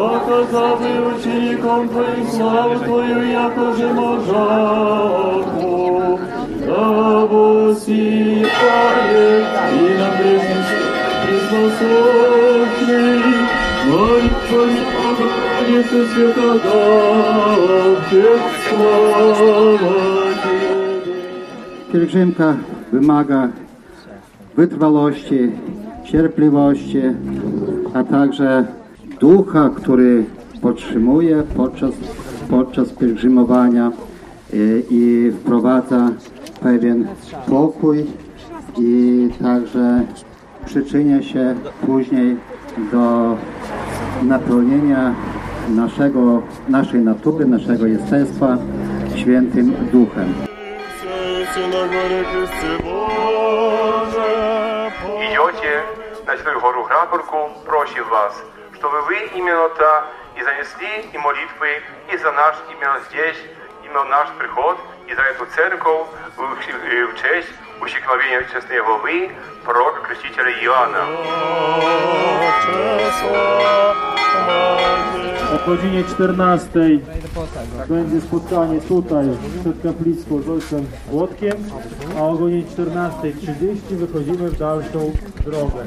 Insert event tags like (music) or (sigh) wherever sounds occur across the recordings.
okazały ucznikom Twoim sławę Twoją jako że możaku. Rabosi Panie i na Bieżniś Chrystusowny, Moi Twoi Panie, Ty świata dałbyś sława Pielgrzymka wymaga wytrwałości, cierpliwości, a także ducha, który podtrzymuje podczas, podczas pielgrzymowania i, i wprowadza pewien pokój i także przyczynia się później do napełnienia naszego, naszej natury, naszego jestestwa świętym duchem. Сердце на горе Христе Боже, идете на Святую гору Грабурку, просим вас, чтобы вы именно то и занесли и молитвы, и за наш именно здесь, именно наш приход, и за эту церковь в, в честь усекновения честной главы пророка Крестителя Иоанна. O godzinie 14 będzie spotkanie tutaj przed kaplicką z ojcem Łotkiem, a o godzinie 14.30 wychodzimy w dalszą drogę.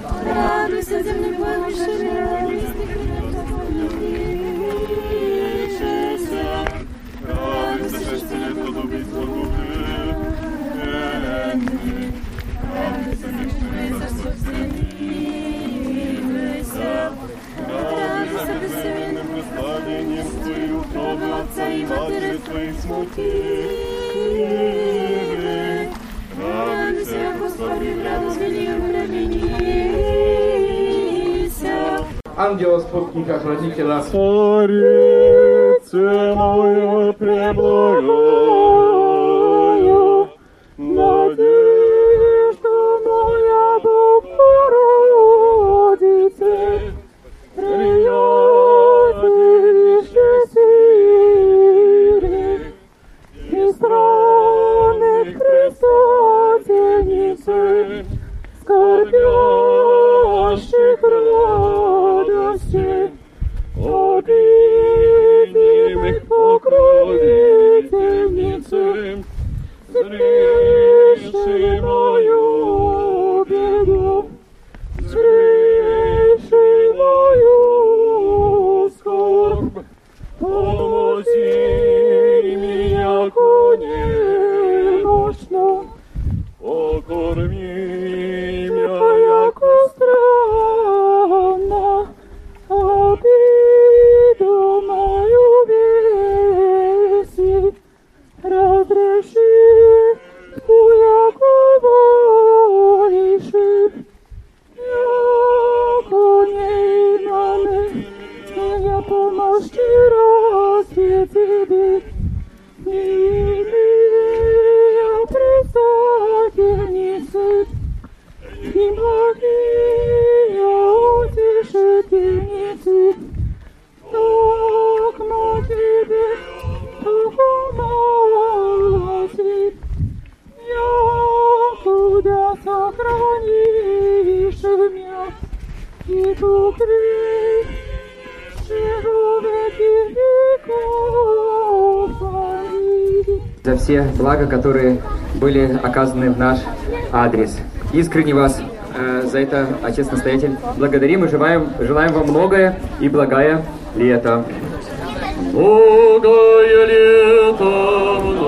Матери Твоих смутили. радуйся, Господи, благословению пременися. Ангела спутника, хранителя Царице моя преблагаю, За все блага, которые были оказаны в наш адрес. Искренне вас за это, Отец-настоятель, благодарим и желаем, желаем вам многое и благое лето. Многое лето, многое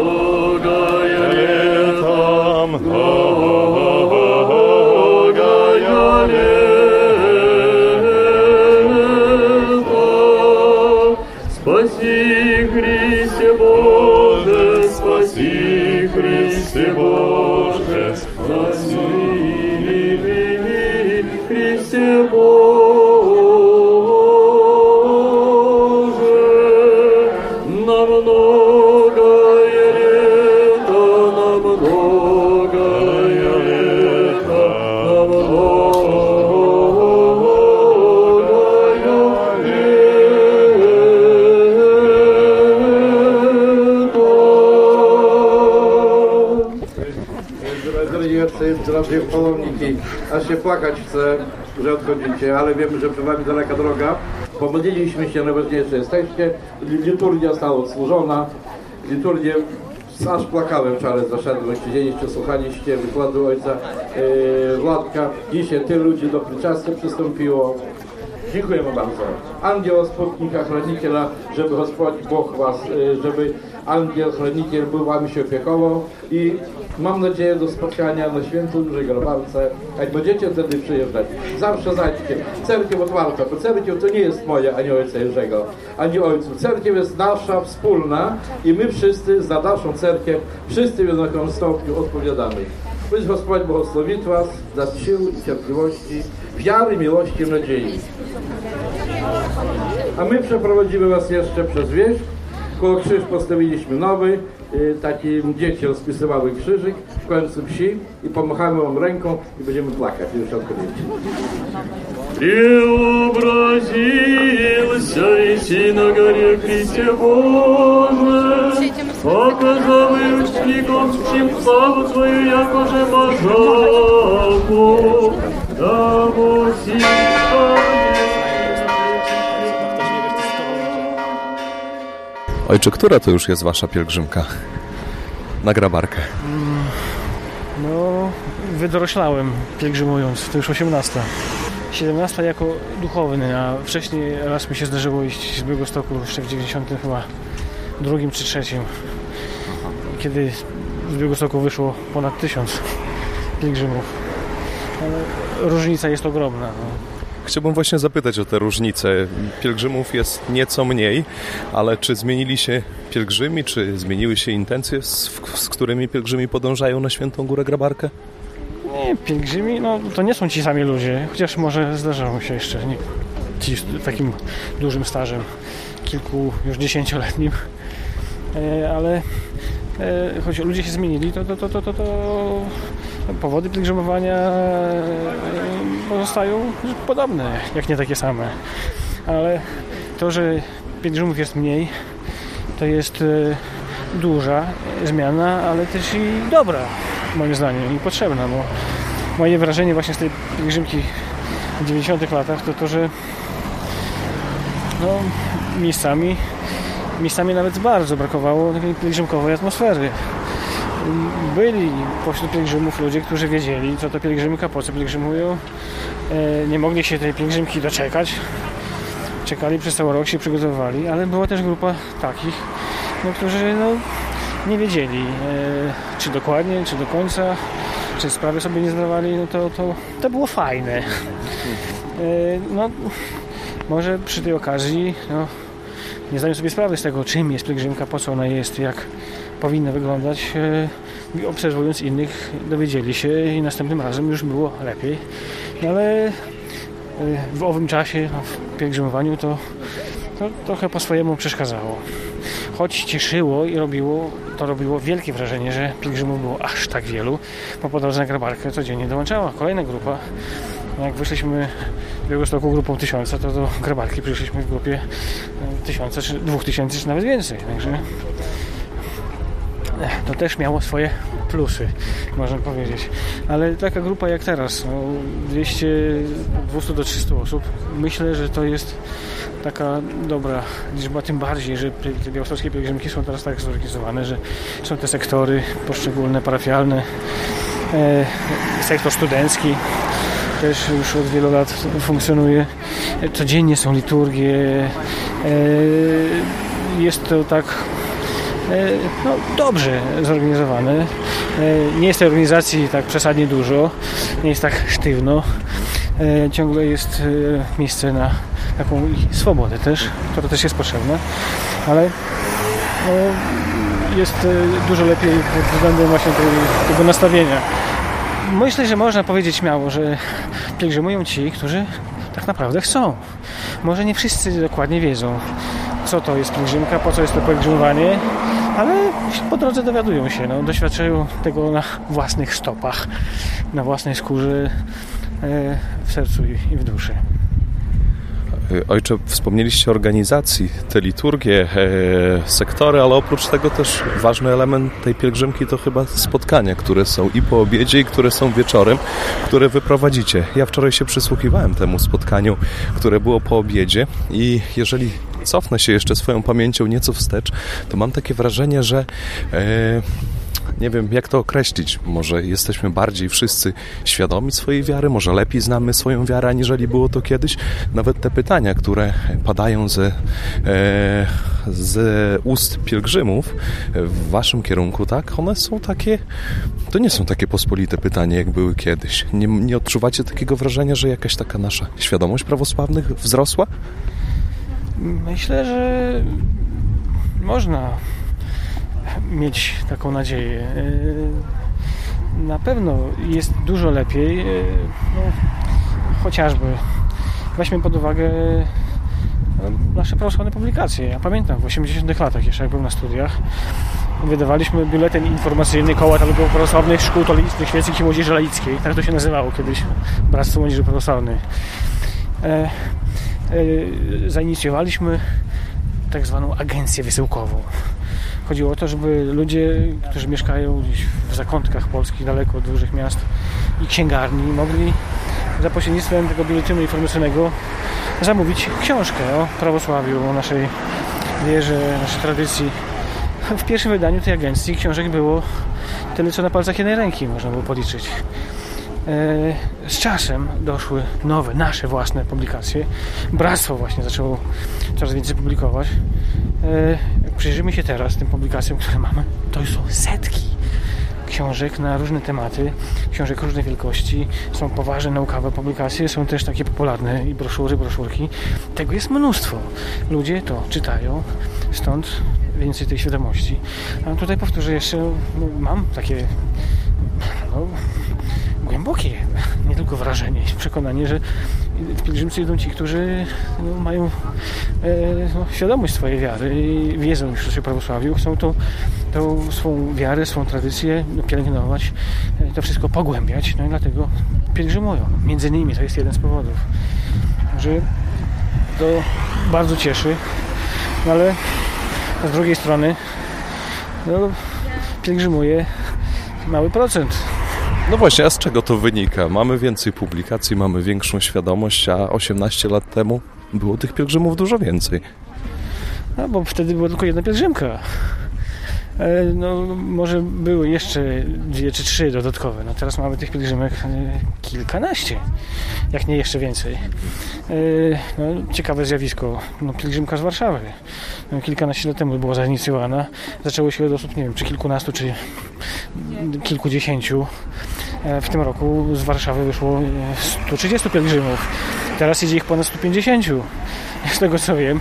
jest raczej poloniki, aż się płakać chce, że odchodzicie, ale wiemy, że przed wami daleka droga. Pomodliliśmy się, najważniejsze jesteście. Liturgia została odsłużona. Liturgię aż płakałem wczoraj, zaszedłem, siedzieliście, słuchaliście wykładu ojca yy, Władka. Dzisiaj tylu ludzi do przyczasty przystąpiło. Dziękujemy bardzo. Angiel spódnika, chroniciela, żeby Gospodź Bóg was, y, żeby angiel, chronikiel był wami się opiekował i mam nadzieję do spotkania na Świętej Dużej Grobarce. Jak będziecie wtedy przyjeżdżać, zawsze zajdźcie. Cerkiew otwarta, bo cerkiew to nie jest moja, ani ojca Jerzego, ani ojców. Cerkiew jest nasza, wspólna i my wszyscy za naszą cerkiew, wszyscy w jednakim stopniu odpowiadamy. Być Gospodź błogosławić was, dać sił i cierpliwości, wiary, miłości i nadziei. A my przeprowadzimy Was jeszcze przez wieś. Koło krzyż postawiliśmy nowy. y, Taki dzieci rozpisywały krzyżyk w końcu wsi i pomachamy Wam ręką i będziemy plakać już odpowiedzi. Преобразился и на горе Христе Боже, показавый учеником всем славу Твою, якоже можаку, да воси Ojcze, która to już jest wasza pielgrzymka na grabarkę? No, wydoroślałem pielgrzymując, to już 18. 17 jako duchowny, a wcześniej raz mi się zdarzyło iść z Białegostoku jeszcze w 90 chyba drugim czy trzecim, kiedy z Białegostoku wyszło ponad tysiąc pielgrzymów. Ale różnica jest ogromna. No. Chciałbym właśnie zapytać o te różnice. Pielgrzymów jest nieco mniej, ale czy zmienili się pielgrzymi, czy zmieniły się intencje, z, z którymi pielgrzymi podążają na Świętą Górę Grabarkę? Nie, pielgrzymi, no to nie są ci sami ludzie, chociaż może zdarzają się jeszcze nie, ci z takim dużym stażem, kilku już dziesięcioletnim, e, ale e, choć ludzie się zmienili, to, to, to, to, to, to powody pielgrzymowania e, pozostają podobne, jak nie takie same. Ale to, że pielgrzymów jest mniej, to jest e, duża zmiana, ale też i dobra, moim zdaniem, i potrzebna, bo moje wrażenie właśnie z tej pielgrzymki w 90 latach to to, że no, miejscami miejscami nawet bardzo brakowało takiej pielgrzymkowej atmosfery. Byli pośród pielgrzymów ludzie, którzy wiedzieli, co to pielgrzymka, po co pielgrzymują. E, Nie mogli się tej pielgrzymki doczekać. Czekali przez cały rok, się przygotowywali, ale była też grupa takich, no, którzy no, nie wiedzieli, e, czy dokładnie, czy do końca, czy sprawy sobie nie zdawali, no to, to, to było fajne. E, No, może przy tej okazji, no, nie zdają sobie sprawy z tego, czym jest pielgrzymka, po co ona jest, jak powinna wyglądać. e, Obserwując innych, dowiedzieli się i następnym razem już było lepiej. No ale e, w owym czasie, no, w pielgrzymowaniu, to, to trochę po swojemu przeszkadzało. Choć cieszyło i robiło, to robiło wielkie wrażenie, że pielgrzymów było aż tak wielu, bo po drodze na grabarkę codziennie dołączała kolejna grupa. Jak wyszliśmy w Białegostoku grupą tysiąca, to do grabarki przyszliśmy w grupie e, tysiąca, czy dwóch tysięcy, czy nawet więcej. Także to też miało swoje plusy, można powiedzieć. Ale taka grupa jak teraz, no 200, 200 do 300 osób, myślę, że to jest taka dobra liczba, tym bardziej, że te białostockie pielgrzymki są teraz tak zorganizowane, że są te sektory poszczególne, parafialne, e, sektor studencki też już od wielu lat funkcjonuje. Codziennie są liturgie. E, Jest to tak no, dobrze zorganizowane. E, Nie jest tej organizacji tak przesadnie dużo, nie jest tak sztywno. E, Ciągle jest e, miejsce na taką swobodę też, która też jest potrzebna, ale no, jest e, dużo lepiej pod względem właśnie tej, tego nastawienia. Myślę, że można powiedzieć śmiało, że pielgrzymują ci, którzy tak naprawdę chcą. Może nie wszyscy dokładnie wiedzą, co to jest pielgrzymka, po co jest to pielgrzymowanie, ale po drodze dowiadują się, no, doświadczają tego na własnych stopach, na własnej skórze, e, w sercu i- w duszy. Y, Ojcze, wspomnieliście organizacji, te liturgie, e, sektory, ale oprócz tego też ważny element tej pielgrzymki to chyba spotkania, które są i po obiedzie, i które są wieczorem, które wy prowadzicie. Ja wczoraj się przysłuchiwałem temu spotkaniu, które było po obiedzie i jeżeli cofnę się jeszcze swoją pamięcią nieco wstecz, to mam takie wrażenie, że e, nie wiem, jak to określić. Może jesteśmy bardziej wszyscy świadomi swojej wiary, może lepiej znamy swoją wiarę, aniżeli było to kiedyś. Nawet te pytania, które padają ze, e, z ust pielgrzymów w waszym kierunku, tak, one są takie, to nie są takie pospolite pytania, jak były kiedyś. Nie, nie odczuwacie takiego wrażenia, że jakaś taka nasza świadomość prawosławnych wzrosła? Myślę, że można mieć taką nadzieję. Yy, Na pewno jest dużo lepiej. yy, No, chociażby weźmy pod uwagę no, nasze prawosławne publikacje. Ja pamiętam w 80 latach jeszcze, jak byłem na studiach, wydawaliśmy biuletyn informacyjny Koła Teologii Prawosławnych Szkół Teologicznych Świeckich i Młodzieży Laickiej. Tak to się nazywało kiedyś, Bractwo Młodzieży Prawosławnej. E, zainicjowaliśmy tak zwaną agencję wysyłkową. Chodziło o to, żeby ludzie, którzy mieszkają w zakątkach polskich, daleko od dużych miast i księgarni, mogli za pośrednictwem tego biuletynu informacyjnego zamówić książkę o prawosławiu, o naszej wierze, naszej tradycji. W pierwszym wydaniu tej agencji książek było tyle, co na palcach jednej ręki można było policzyć. E, Z czasem doszły nowe, nasze własne publikacje. Bractwo właśnie zaczęło coraz więcej publikować. E, Jak przyjrzymy się teraz tym publikacjom, które mamy, to już są setki książek na różne tematy, książek różnej wielkości. Są poważne naukowe publikacje, są też takie popularne i broszury, broszurki. Tego jest mnóstwo. Ludzie to czytają, stąd więcej tej świadomości. A tutaj powtórzę jeszcze, no, mam takie no, głębokie, (laughs) nie tylko wrażenie, (laughs) przekonanie, że w pielgrzymce idą ci, którzy no, mają e, no, świadomość swojej wiary i wiedzą już o się prawosławiu, chcą tą, tą swą wiarę, swą tradycję no, pielęgnować, e, to wszystko pogłębiać, no i dlatego pielgrzymują. Między innymi to jest jeden z powodów. Że to bardzo cieszy, no, ale z drugiej strony no, pielgrzymuje mały procent No właśnie, a z czego to wynika? Mamy więcej publikacji, mamy większą świadomość, a 18 lat temu było tych pielgrzymów dużo więcej. No bo wtedy była tylko jedna pielgrzymka. E, No, może były jeszcze dwie czy trzy dodatkowe. No teraz mamy tych pielgrzymek kilkanaście, jak nie jeszcze więcej. E, No, ciekawe zjawisko. No, pielgrzymka z Warszawy. No, kilkanaście lat temu była zainicjowana. Zaczęło się od osób, nie wiem, czy kilkunastu, czy kilkudziesięciu. E, W tym roku z Warszawy wyszło e, 130 pielgrzymów. Teraz idzie ich ponad 150. Z tego co wiem,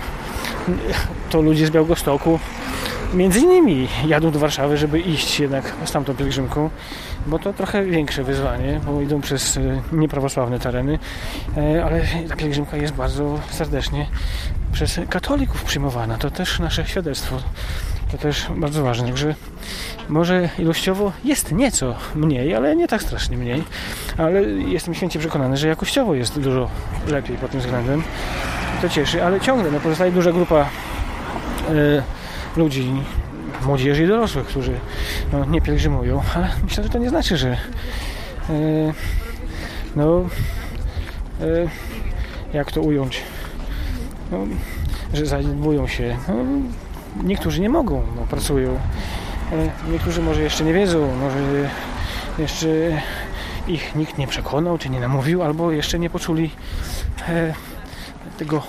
to ludzie z Białegostoku między innymi jadą do Warszawy, żeby iść jednak z tamtą pielgrzymką, bo to trochę większe wyzwanie, bo idą przez e, nieprawosławne tereny, e, ale ta pielgrzymka jest bardzo serdecznie przez katolików przyjmowana. To też nasze świadectwo. To też bardzo ważne. Także może ilościowo jest nieco mniej, ale nie tak strasznie mniej. Ale jestem święcie przekonany, że jakościowo jest dużo lepiej pod tym względem. To cieszy, ale ciągle no, pozostaje duża grupa e, ludzi, młodzieży i dorosłych, którzy no, nie pielgrzymują, ale myślę, że to nie znaczy, że e, no e, jak to ująć, no, że zaniedbują się. No, niektórzy nie mogą, no, pracują. E, niektórzy może jeszcze nie wiedzą, może jeszcze ich nikt nie przekonał, czy nie namówił, albo jeszcze nie poczuli tego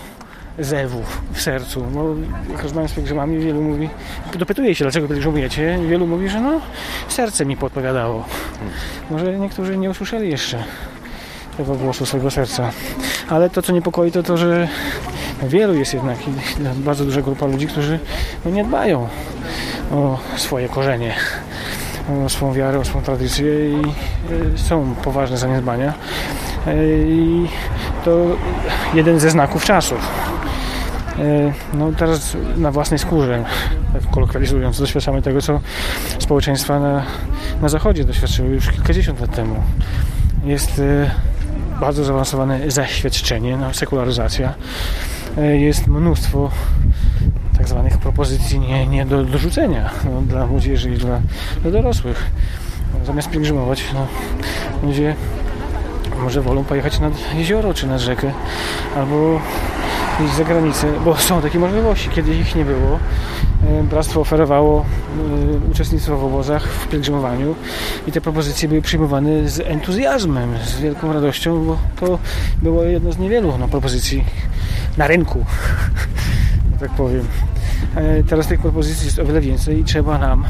zewu w sercu. Bo jak rozmawiam z pielgrzymami, wielu mówi, dopytuje się, dlaczego pielgrzymujecie. Wielu mówi, że no, serce mi podpowiadało. Może niektórzy nie usłyszeli jeszcze tego głosu swojego serca. Ale to, co niepokoi, to to, że wielu jest jednak i bardzo duża grupa ludzi, którzy no, nie dbają o swoje korzenie, o swą wiarę, o swą tradycję i y, są poważne zaniedbania. Y, I to jeden ze znaków czasów. Y, No teraz na własnej skórze, tak kolokwializując, doświadczamy tego, co społeczeństwa na, na Zachodzie doświadczyły już kilkadziesiąt lat temu. Jest y, bardzo zaawansowane zaświadczenie, no, sekularyzacja. E, Jest mnóstwo tak zwanych propozycji nie, nie do dorzucenia no, dla młodzieży i dla, dla dorosłych. Zamiast pielgrzymować, no, ludzie może wolą pojechać nad jezioro czy nad rzekę, albo iść za granicę, bo są takie możliwości. Kiedy ich nie było, e, bractwo oferowało e, uczestnictwo w obozach, w pielgrzymowaniu i te propozycje były przyjmowane z entuzjazmem, z wielką radością, bo to było jedno z niewielu no, propozycji na rynku, (laughs) tak powiem. E, Teraz tych propozycji jest o wiele więcej i trzeba nam,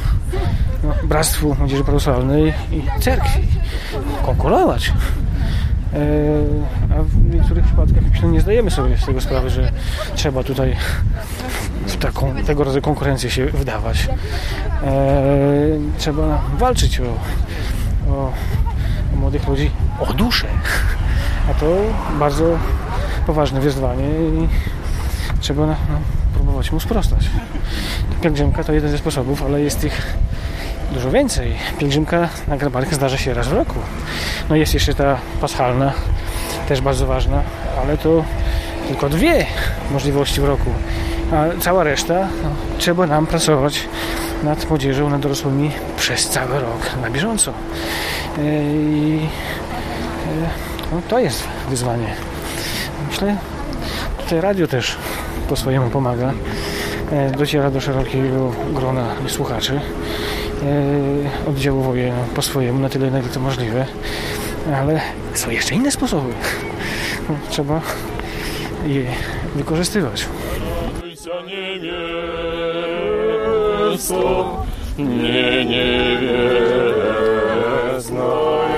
no, Bractwu Młodzieży Prawosławnej i Cerkwi konkurować. E, A w niektórych przypadkach nie zdajemy sobie z tego sprawy, że trzeba tutaj w taką, tego rodzaju konkurencję się wdawać. E, Trzeba walczyć o, o, o młodych ludzi, o duszę. A to bardzo poważne wyzwanie i trzeba no, próbować mu sprostać. Pielgrzymka to jeden ze sposobów, ale jest ich dużo więcej. Pielgrzymka na grabarkę zdarza się raz w roku. No jest jeszcze ta paschalna, też bardzo ważna, ale to tylko dwie możliwości w roku. A cała reszta no, trzeba nam pracować nad młodzieżą, nad dorosłymi przez cały rok na bieżąco. E, I e, no, to jest wyzwanie. Myślę, tutaj radio też po swojemu pomaga. E, Dociera do szerokiego grona słuchaczy. E, Oddziałuje po swojemu na tyle, na ile to możliwe. Ale są jeszcze inne sposoby. No, Trzeba je wykorzystywać. Радуйся, невеста, не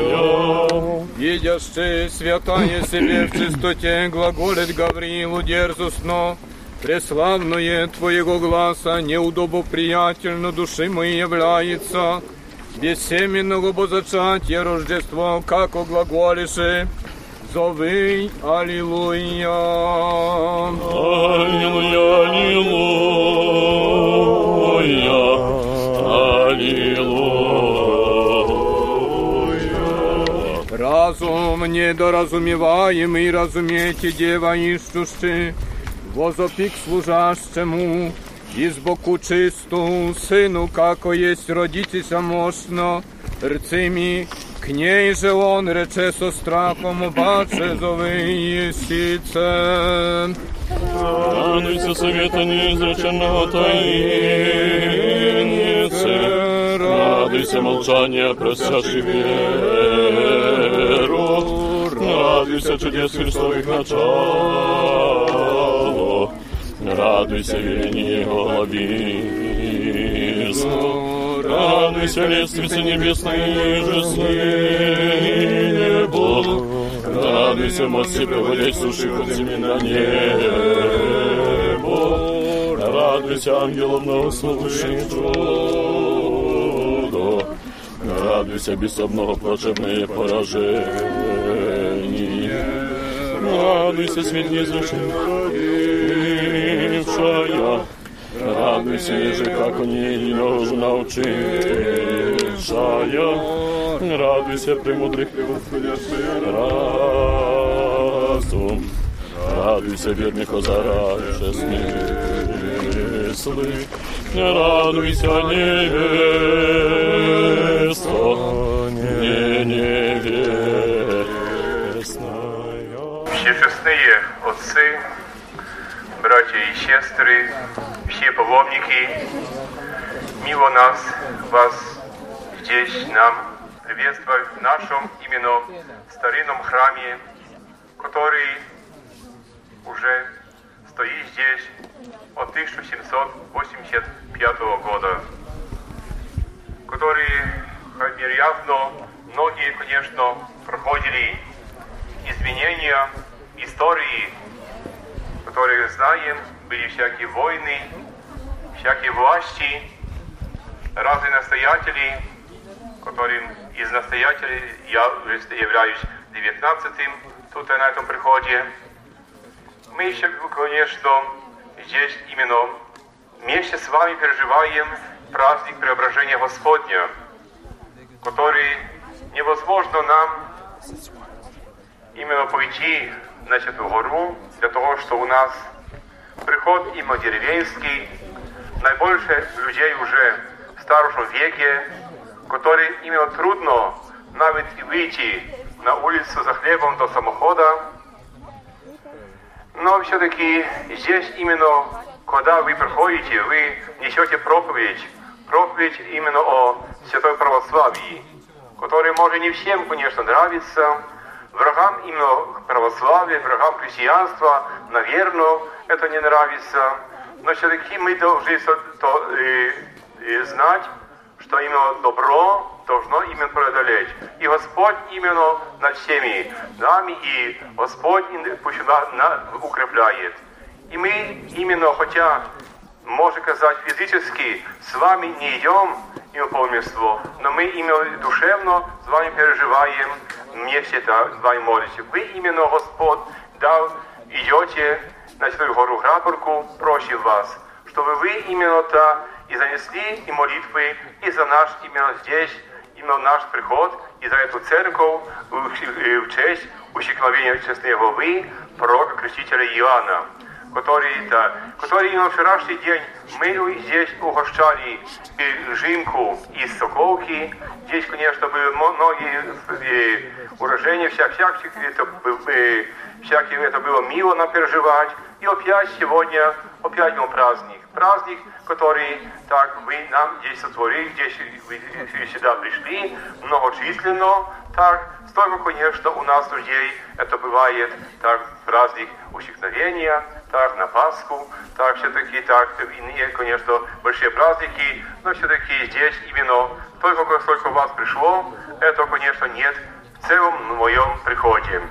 невестная. Видишь ты, святая себе в чистоте, глаголит Гавриилу дерзостно, Преславное твоего гласа, неудобоприятельно души моей является, бессеменного бозачатия Рождество, как оглаголиши, зови, Аллилуйя. Аллилуйя, аллилуйя, аллилуйя. Разум недоразумеваемый, разумейте, дева ищущий, возопик служащему, и с боку чисту, сыну, како есть родитеся мощно, рцими, к ней же он рече со страхом, обаче зови исице. Радуйся, совета неизреченного таинницы, радуйся, молчания, просящий веру, радуйся, чудес Христовых начало, Радуйся, верени голубизну, Радуйся, лестницы небесные ниже сыне Бог. Радуйся, мосты приводясь суши под зими на небо. Радуйся, ангелов на услышании чудо! Радуйся, бессобного плачевные поражения. Радуйся, свет незрушимых смерть неизрушившая, радуйся, еже, как у ней научившая, радуйся, премудрых превосходящая разум, радуйся, верных озараше смыслы, радуйся, невеста, не невестная. Всечестные отцы, братья и сестры, все Мило нас, вас здесь нам приветствовать в нашем именно старинном храме, который уже стоит здесь от 1785 года, который, вероятно, многие, конечно, проходили изменения истории, которые знаем, были всякие войны, всякие власти, разные настоятели, которым из настоятелей я являюсь девятнадцатым тут на этом приходе. Мы еще, конечно, здесь именно вместе с вами переживаем праздник Преображения Господня, который невозможно нам именно пойти на Святую Гору, для того, что у нас приход именно деревенский, наибольше людей уже старшем веке, которые именно трудно навіть выйти на улицу за хлебом до самохода. Но все-таки здесь именно, когда вы приходите, вы несете проповедь, проповедь именно о святой православии, который может не всем, конечно, нравится, врагам именно православия, врагам христианства, наверное, это не нравится, все-таки мы должны то, э, э, знать, что именно добро должно именно преодолеть. И Господь именно над всеми нами, и Господь пусть на- на- укрепляет. И мы именно, хотя, можно сказать, физически с вами не идем именно по мирству, но мы именно душевно с вами переживаем, вместе с вами молимся. Вы именно, Господь, дал, идете на Святую гору Граборку, просим вас, чтобы вы именно-то и занесли и молитвы, и за наш именно здесь, именно наш приход, и за эту церковь в, честь усекновения честной главы пророка Крестителя Иоанна, который, да, который на вчерашний день мы здесь угощали жинку из Соколки. Здесь, конечно, были многие урожения, вся, всяких, это, э, всякие, это было мило нам переживать. И опять сегодня, опять был праздник. Праздник, который так вы нам здесь сотворили, здесь вы сюда пришли, многочисленно, так, столько, конечно, у нас людей это бывает, так, праздник усекновения, так, на Пасху, так, все-таки, так, иные, конечно, большие праздники, но все-таки здесь именно только сколько вас пришло, это, конечно, нет в целом моем приходе.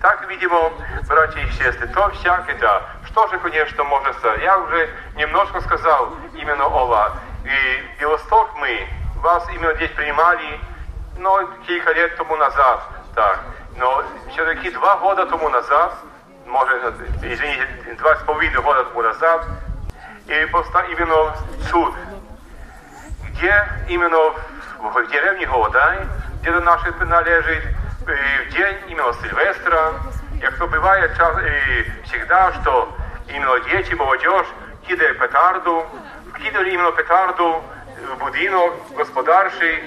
Так, видимо, братья и сестры, то всякое, да. Что же, конечно, можно сказать? Я уже немножко сказал именно о вас. И Белосток мы, вас именно здесь принимали, но кілька лет тому назад, так. Но все-таки два года тому назад, может, извините, два с половиной года тому назад, и просто именно суд, где именно в деревне Голодай, где наши належит, э, в день именно Сильвестра, як то бывает всегда, что именно дети, молодежь кидают петарду, кидали именно петарду в будинок господарший,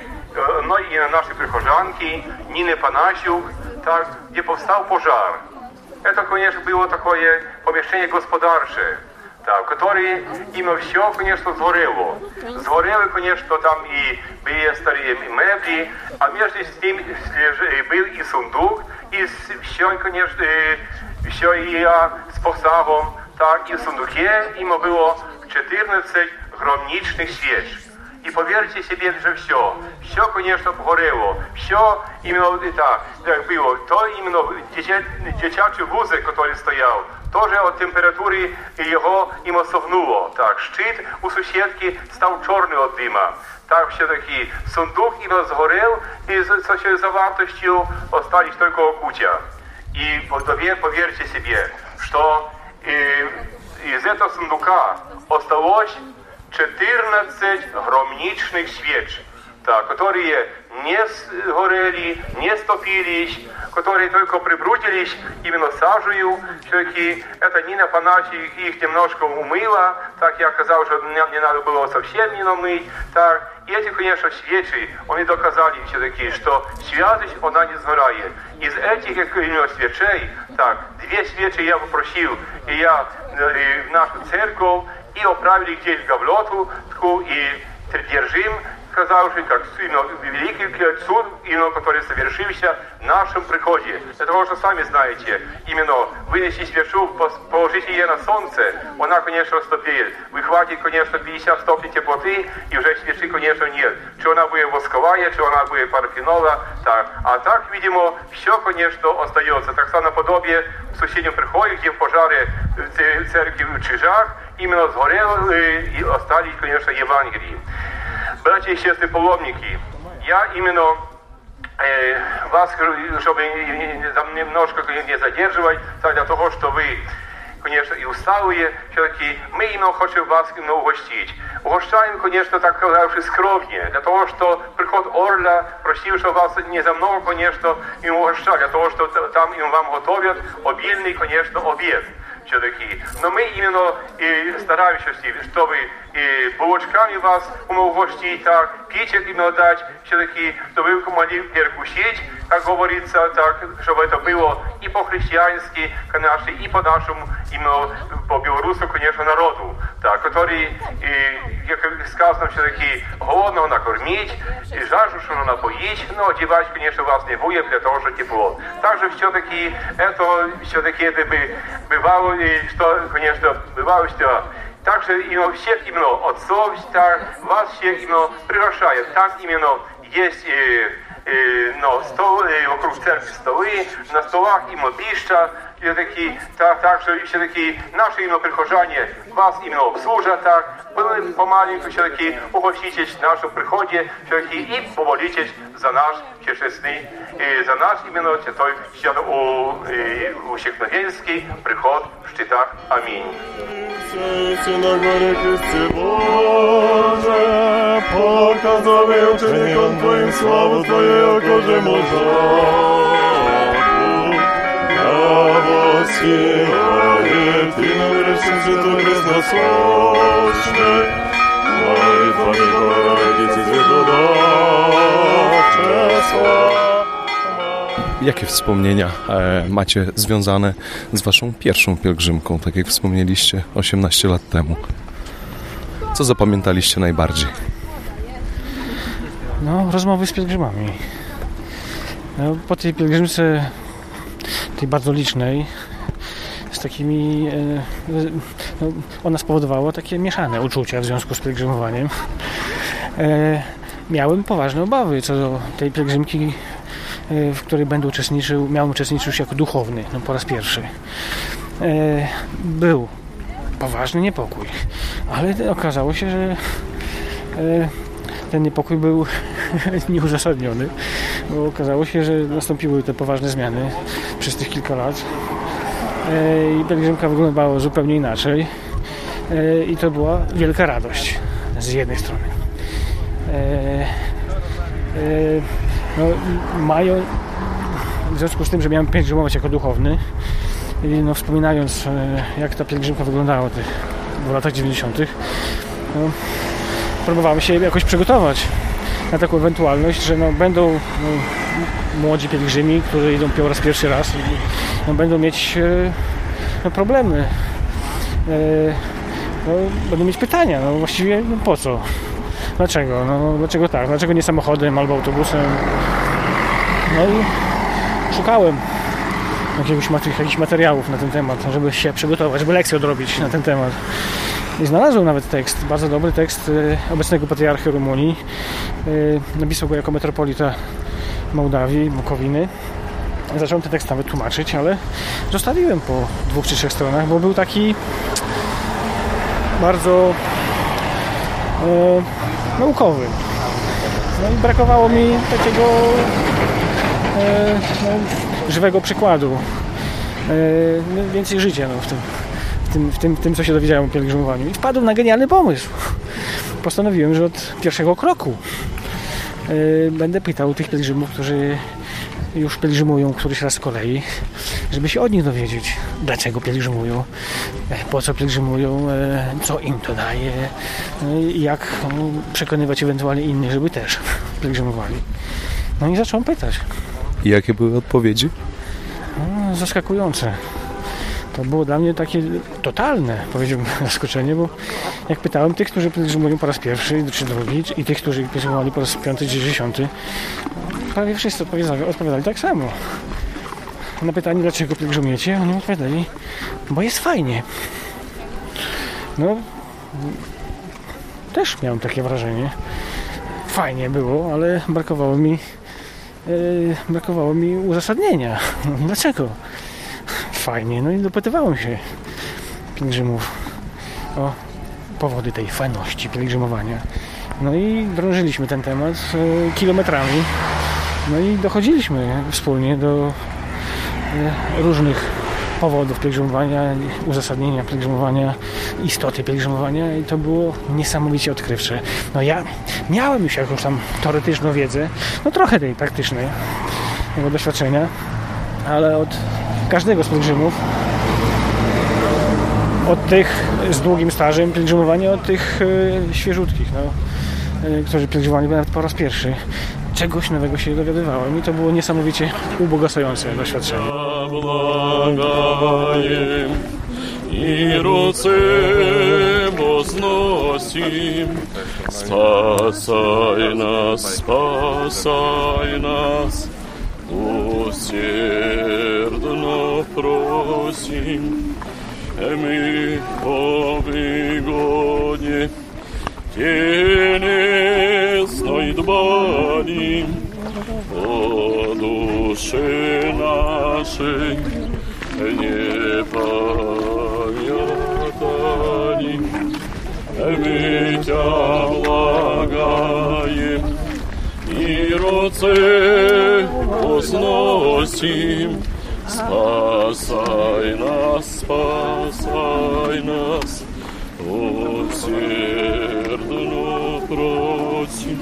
но и на наши прихожанки, Нины Панасюк, так, где повстал пожар. Это, конечно, было такое помещение господаршее, так, которое именно все, конечно, сгорело. Сгорели, конечно, там и были старые мебли, а между лежи- был и сундук, и все, конечно, все и я с посагом, так, и в сундуке ему было 14 громничных свеч. И поверьте себе, что все, все, конечно, погорело, все именно это, так было, то именно дитя- дитячий вузик, который стоял, тоже от температури його іменно совнуло. Так, щит у сусідки став чорний від дима. Так, все-таки сундук іменно згорів, і з з цією завартостю остались тільки куча. И пове- поверьте себе, что э, из этого сундука осталось 14 громничных свеч, так, которые не сгорели, не стопились, которые только прибрутились именно сажею. Все-таки это Нина Паначи их немножко умыла, так я сказал, что мне не надо было совсем не намыть. Так. И эти, конечно, свечи, они доказали все-таки, что святость, она не сгорает. Из этих именно свечей, так, две свечи я попросил, и я э, в нашу церковь, и оправили здесь гавлоту, и держим, сказавший, как сильно великий суд, именно который совершился в нашем приходе. Для того, что сами знаете, именно вынести свечу, положить ее на солнце, она, конечно, растопеет. Вы хватит, конечно, 50 стопней теплоты, и уже свечи, конечно, нет. Что она будет восковая, что она будет парафиновая, так. А так, видимо, все, конечно, остается. Так само наподобие в соседнем приходе, где пожаре в церкви в Чижах, именно сгорело э, и остались, конечно, Евангелии. Братья и сестры паломники, я именно э, вас, чтобы там немножко не задерживать, для того, что вы конечно, и усталые, все-таки мы именно хотим вас именно угостить. Угощаем, конечно, так сказавши, скромнее, для того, что приход Орля просил, что вас не за много, конечно, им угощать, для того, что там им вам готовят обильный, конечно, обед все-таки. Но мы именно и стараемся, чтобы и булочками вас угостить, так, печек именно дать, все-таки, чтобы вы могли перекусить, как говорится, так, чтобы это было и по-христиански, конечно, и по-нашему, именно по-белорусу, конечно, народу, так, который, и, как сказано, все-таки, голодного накормить, и жаждущего напоить, но одевать, конечно, вас не будет, для того, что тепло. Также все-таки, это, все-таки, это бы бывало, и что, конечно, бывало, что также именно всех именно отцов, так, вас всех именно приглашают. Там именно есть э, э, но стол, э, вокруг церкви столы, на столах именно пища, все-таки, так, так что все-таки наши именно прихожане вас именно обслужат, так, вы помаленьку все-таки угоститесь в приходе, все-таки и помолитесь за наш честный, и за наш именно святой у, и, усекновенский приход в штитах. Аминь. На. А восхилает Ты на врачем святой пресносущный, молитвами Богородицы Звездодавчества. Jakie wspomnienia e, macie związane z waszą pierwszą pielgrzymką, tak jak wspomnieliście 18 lat temu? Co zapamiętaliście najbardziej? No, rozmowy z pielgrzymami. No, po tej pielgrzymce, tej bardzo licznej, z takimi, e, no, ona spowodowała takie mieszane uczucia w związku z pielgrzymowaniem. E, miałem poważne obawy co do tej pielgrzymki, e, w której będę uczestniczył, miałem uczestniczyć już jako duchowny, no, po raz pierwszy. Był poważny niepokój, ale okazało się, że ten niepokój był (laughs) nieuzasadniony, bo okazało się, że nastąpiły te poważne zmiany przez tych kilka lat i pielgrzymka wyglądała zupełnie inaczej e, i to była wielka radość z jednej strony. E, no, mają w związku z tym, że miałem pielgrzymować jako duchowny no, wspominając jak ta pielgrzymka wyglądała w latach 90 no, próbowałem się jakoś przygotować na taką ewentualność, że no, będą no, młodzi pielgrzymi, którzy idą po raz pierwszy raz no, będą mieć no, problemy. E, no, będą mieć pytania, no właściwie no, po co? Dlaczego? No, dlaczego tak? Dlaczego nie samochodem albo autobusem? No i szukałem jakiegoś, jakichś materiałów na ten temat, żeby się przygotować, żeby lekcję odrobić na ten temat. I znalazłem nawet tekst, bardzo dobry tekst obecnego patriarchy Rumunii. Napisał go jako metropolita Mołdawii, Bukowiny. Zacząłem ten tekst nawet tłumaczyć, ale zostawiłem po dwóch czy trzech stronach, bo był taki bardzo e, naukowy. No i brakowało mi takiego e, no, żywego przykładu. E, więcej życia no, w tym tym, w tym, w tym, co się dowiedziałem o pielgrzymowaniu. I wpadłem na genialny pomysł. Postanowiłem, że od pierwszego kroku yy, będę pytał tych pielgrzymów, którzy już pielgrzymują któryś raz z kolei, żeby się od nich dowiedzieć, dlaczego pielgrzymują, po co pielgrzymują, co im to daje i jak no, przekonywać ewentualnie innych, żeby też (laughs) pielgrzymowali. No i zacząłem pytać. I jakie były odpowiedzi? No, zaskakujące to było dla mnie takie totalne, powiedziałbym, (laughs) zaskoczenie, bo jak pytałem tych, którzy pielgrzymują po raz pierwszy czy drugi i tych, którzy pielgrzymowali po raz piąty czy dziesiąty, prawie wszyscy odpowiadali, odpowiadali tak samo. Na pytanie, dlaczego pielgrzymujecie, oni odpowiadali, bo jest fajnie. No, też miałem takie wrażenie. Fajnie było, ale brakowało mi yy, brakowało mi uzasadnienia. Dlaczego? fajnie. No i dopytywałem się pielgrzymów o powody tej fajności pielgrzymowania. No i drążyliśmy ten temat e, kilometrami. No i dochodziliśmy wspólnie do e, różnych powodów pielgrzymowania, uzasadnienia pielgrzymowania, istoty pielgrzymowania i to było niesamowicie odkrywcze. No ja miałem już jakąś tam teoretyczną wiedzę, no trochę tej praktycznej, tego doświadczenia, ale od każdego z pielgrzymów od tych z długim stażem pielgrzymowania, od tych e, świeżutkich, no, e, którzy pielgrzymowali nawet po raz pierwszy Czegoś nowego się dowiadywałem i to było niesamowicie ubogacające doświadczenie. Благаем и руце возносим. Спасай нас, спасай нас, усердно просим. Мы о выгоде телесной дбали, о душе нашей не памятали. Мы Тебя благаем и руце возносим. Спасай нас, спасай нас, Усердно просим,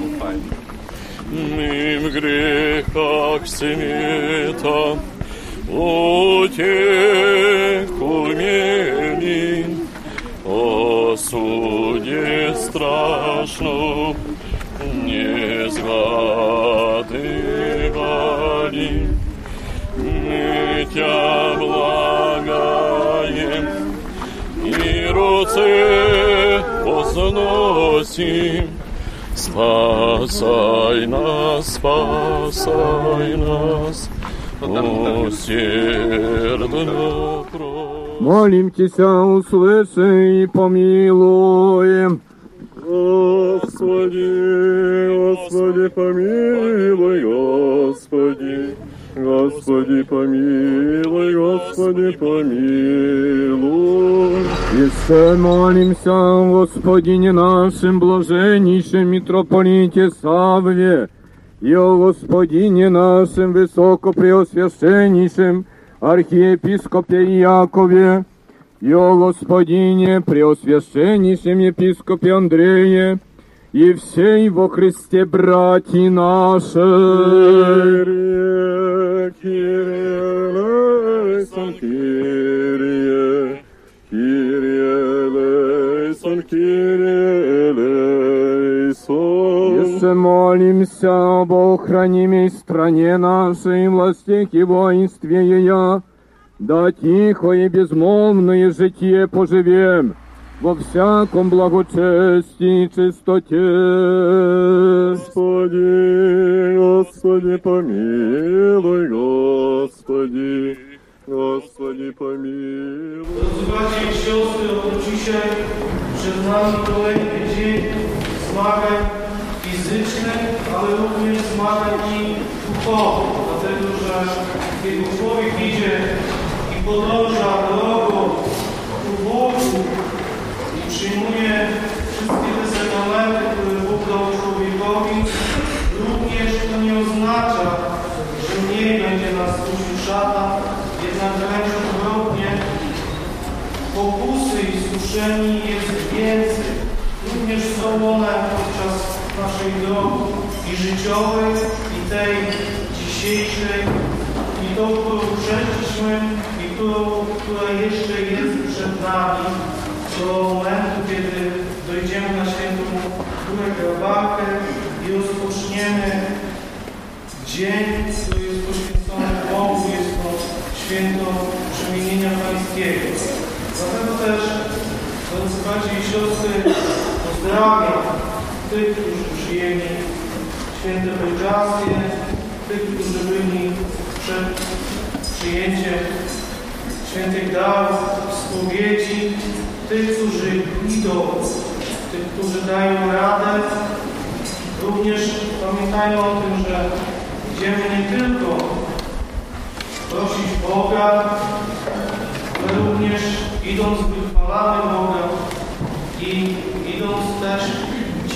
мим грехах смета, утеку мели, о суде страшном не сгадывали, мы тебя благодарим руце возносим. Спасай нас, спасай нас, усердно просим. Молимтеся, услыши и помилуем. Господи, Господи, помилуй, Господи, Господи, помилуй, Господи, помилуй. Еще молимся, Господине нашим блаженнейшем митрополите Савве, и о Господине нашем высокопреосвященнейшем архиепископе Якове, и о Господине преосвященнейшем епископе Андрее, и всей во Христе братья наши. Еще молимся об охранимой стране нашей, властях и воинстве ее, да тихо и безмолвное житие поживем во всяком благочестии и чистоте. Господи, Господи, помилуй, Господи, Господи, помилуй. Bracia i siostry, oto dzisiaj przed nami kolejny dzień zmagań fizycznych, ale również zmagań i duchowych, dlatego że kiedy człowiek idzie i podąża drogą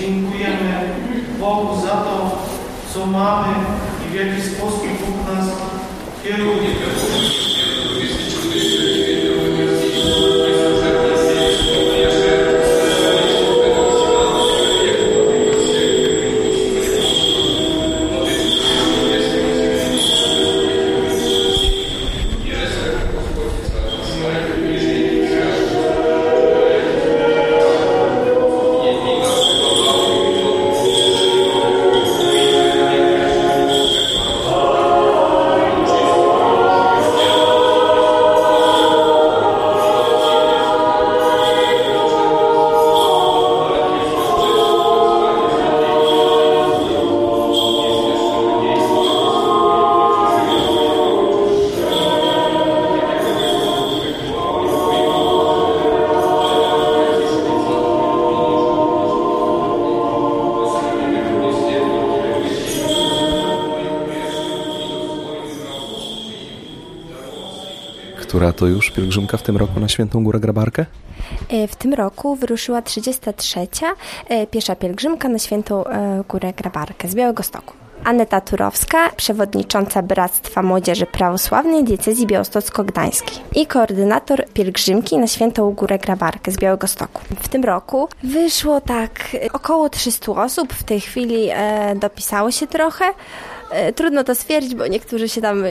dziękujemy Bogu za to, co mamy i w jaki sposób Bóg nas kieruje. To już pielgrzymka w tym roku na Świętą Górę Grabarkę? E, W tym roku wyruszyła 33. e, piesza pielgrzymka na Świętą e, Górę Grabarkę z Białego Stoku. Aneta Turowska, przewodnicząca Bractwa Młodzieży Prawosławnej Diecezji Białostocko-Gdańskiej i koordynator pielgrzymki na Świętą Górę Grabarkę z Białego Stoku. W tym roku wyszło tak około 300 osób, w tej chwili e, dopisało się trochę. E, Trudno to stwierdzić, bo niektórzy się tam e,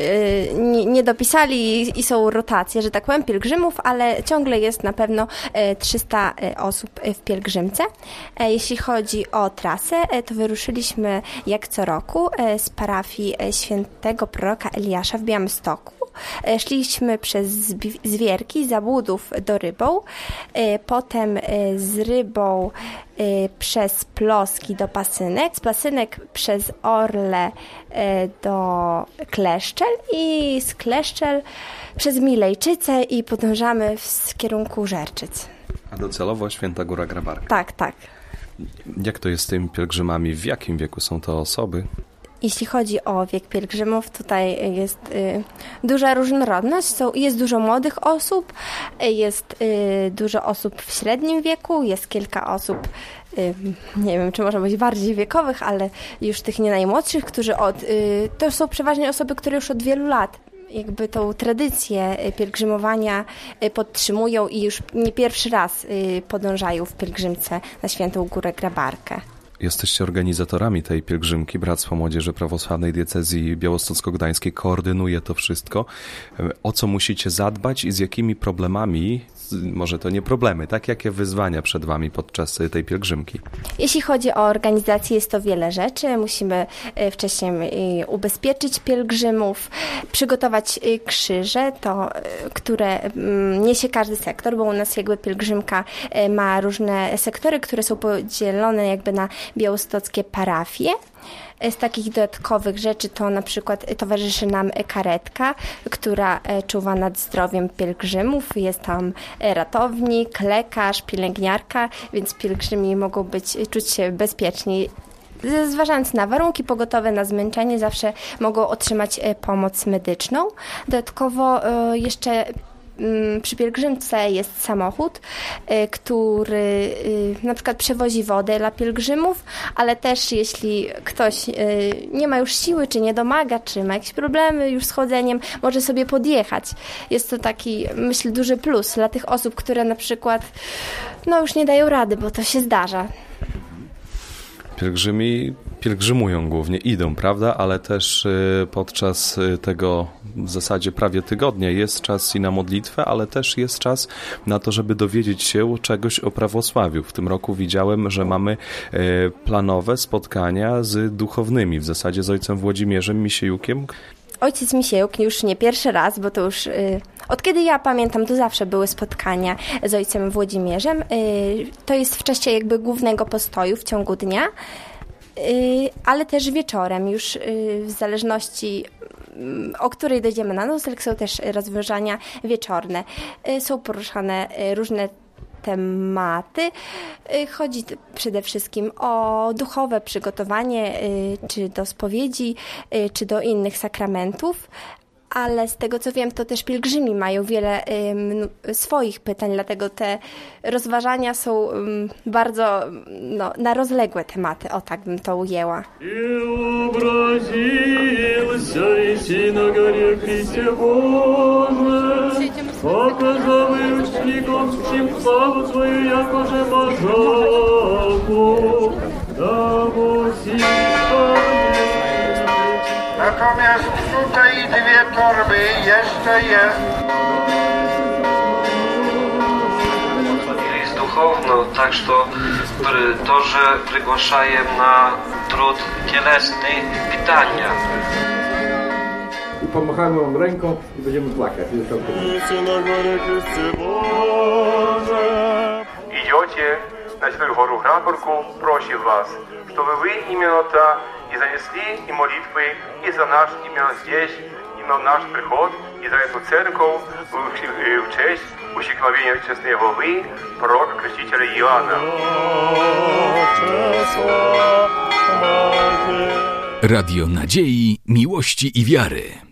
nie, dopisali i, są rotacje, że tak powiem, pielgrzymów, ale ciągle jest na pewno e, 300 e, osób w pielgrzymce. Jeśli chodzi o trasę, to wyruszyliśmy jak co roku z parafii świętego proroka Eliasza w Białymstoku. Szliśmy przez Zwierki, Zabłudów do Rybą, potem z Rybą przez Ploski do Pasynek, z Pasynek przez Orle e, do Kleszczel i z Kleszczel przez Milejczyce i podążamy w kierunku Żerczyc. A docelowo Święta Góra Grabarka. Tak, tak. Jak to jest z tymi pielgrzymami? W jakim wieku są to osoby? Jeśli chodzi o wiek pielgrzymów, tutaj jest y, duża różnorodność. Są, jest dużo młodych osób, y, jest y, dużo osób w średnim wieku, jest kilka osób, nie wiem, czy można być bardziej wiekowych, ale już tych nie najmłodszych, którzy od. To są przeważnie osoby, które już od wielu lat jakby tą tradycję pielgrzymowania podtrzymują i już nie pierwszy raz podążają w pielgrzymce na Świętą Górę Grabarkę. Jesteście organizatorami tej pielgrzymki. Bractwo Młodzieży Prawosławnej Diecezji Białostocko-Gdańskiej koordynuje to wszystko. O co musicie zadbać i z jakimi problemami, może to nie problemy, tak? Jakie wyzwania przed wami podczas tej pielgrzymki? Jeśli chodzi o organizację, jest to wiele rzeczy. Musimy e, wcześniej e, ubezpieczyć pielgrzymów, przygotować krzyże, to, które mm, niesie każdy sektor, bo u nas jakby pielgrzymka ma różne sektory, które są podzielone jakby na białostockie parafie. E, Z takich dodatkowych rzeczy to na przykład e, towarzyszy nam karetka, która e, czuwa nad zdrowiem pielgrzymów. Jest tam ratownik, lekarz, pielęgniarka, więc pielgrzymi mogą być, czuć się bezpieczniej. Zważając na warunki pogotowe, na zmęczenie, zawsze mogą otrzymać pomoc medyczną. Dodatkowo jeszcze przy pielgrzymce jest samochód, y, który y, na przykład przewozi wodę dla pielgrzymów, ale też jeśli ktoś y, nie ma już siły, czy nie domaga, czy ma jakieś problemy już z chodzeniem, może sobie podjechać. Jest to taki, myślę, duży plus dla tych osób, które na przykład no już nie dają rady, bo to się zdarza. Pielgrzymi pielgrzymują głównie, idą, prawda? Ale też y, podczas y, tego w zasadzie prawie tygodnia jest czas i na modlitwę, ale też jest czas na to, żeby dowiedzieć się czegoś o prawosławiu. W tym roku widziałem, że mamy y, planowe spotkania z duchownymi, w zasadzie z ojcem Włodzimierzem Misiejukiem, Ojciec Misiejuk już nie pierwszy raz, bo to już y, od kiedy ja pamiętam, to zawsze były spotkania z ojcem Włodzimierzem. Y, to jest w czasie jakby głównego postoju w ciągu dnia, y, ale też wieczorem, już w zależności mm, o której dojdziemy na nocleg, są też rozważania wieczorne. Są poruszane różne tematy. Y, chodzi przede wszystkim o duchowe przygotowanie y, czy do spowiedzi, y, czy do innych sakramentów, ale z tego co wiem, to też pielgrzymi mają wiele y, swoich pytań, dlatego te rozważania są y, bardzo no, na rozległe tematy, o tak bym to ujęła. I и на горе Христе Боже, показал и ученикам всем славу свою, якоже Божаку, да Natomiast tutaj dwie torby jeszcze jest. Есть духовно, так что при- тоже приглашаем на труд телесный питания. I pomachamy wam ręką i będziemy plakać. Jest to Идете на Святую гору Граборку, просим вас, чтобы вы именно то и занесли и молитвы, и за наш именно здесь, именно наш приход, и за эту церковь в, в- в честь усекновения честной главы пророка Крестителя Иоанна. Radio Nadziei, Miłości i Wiary.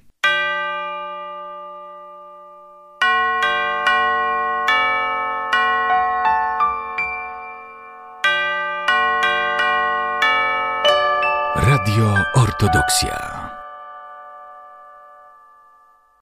Radio Ortodoksja.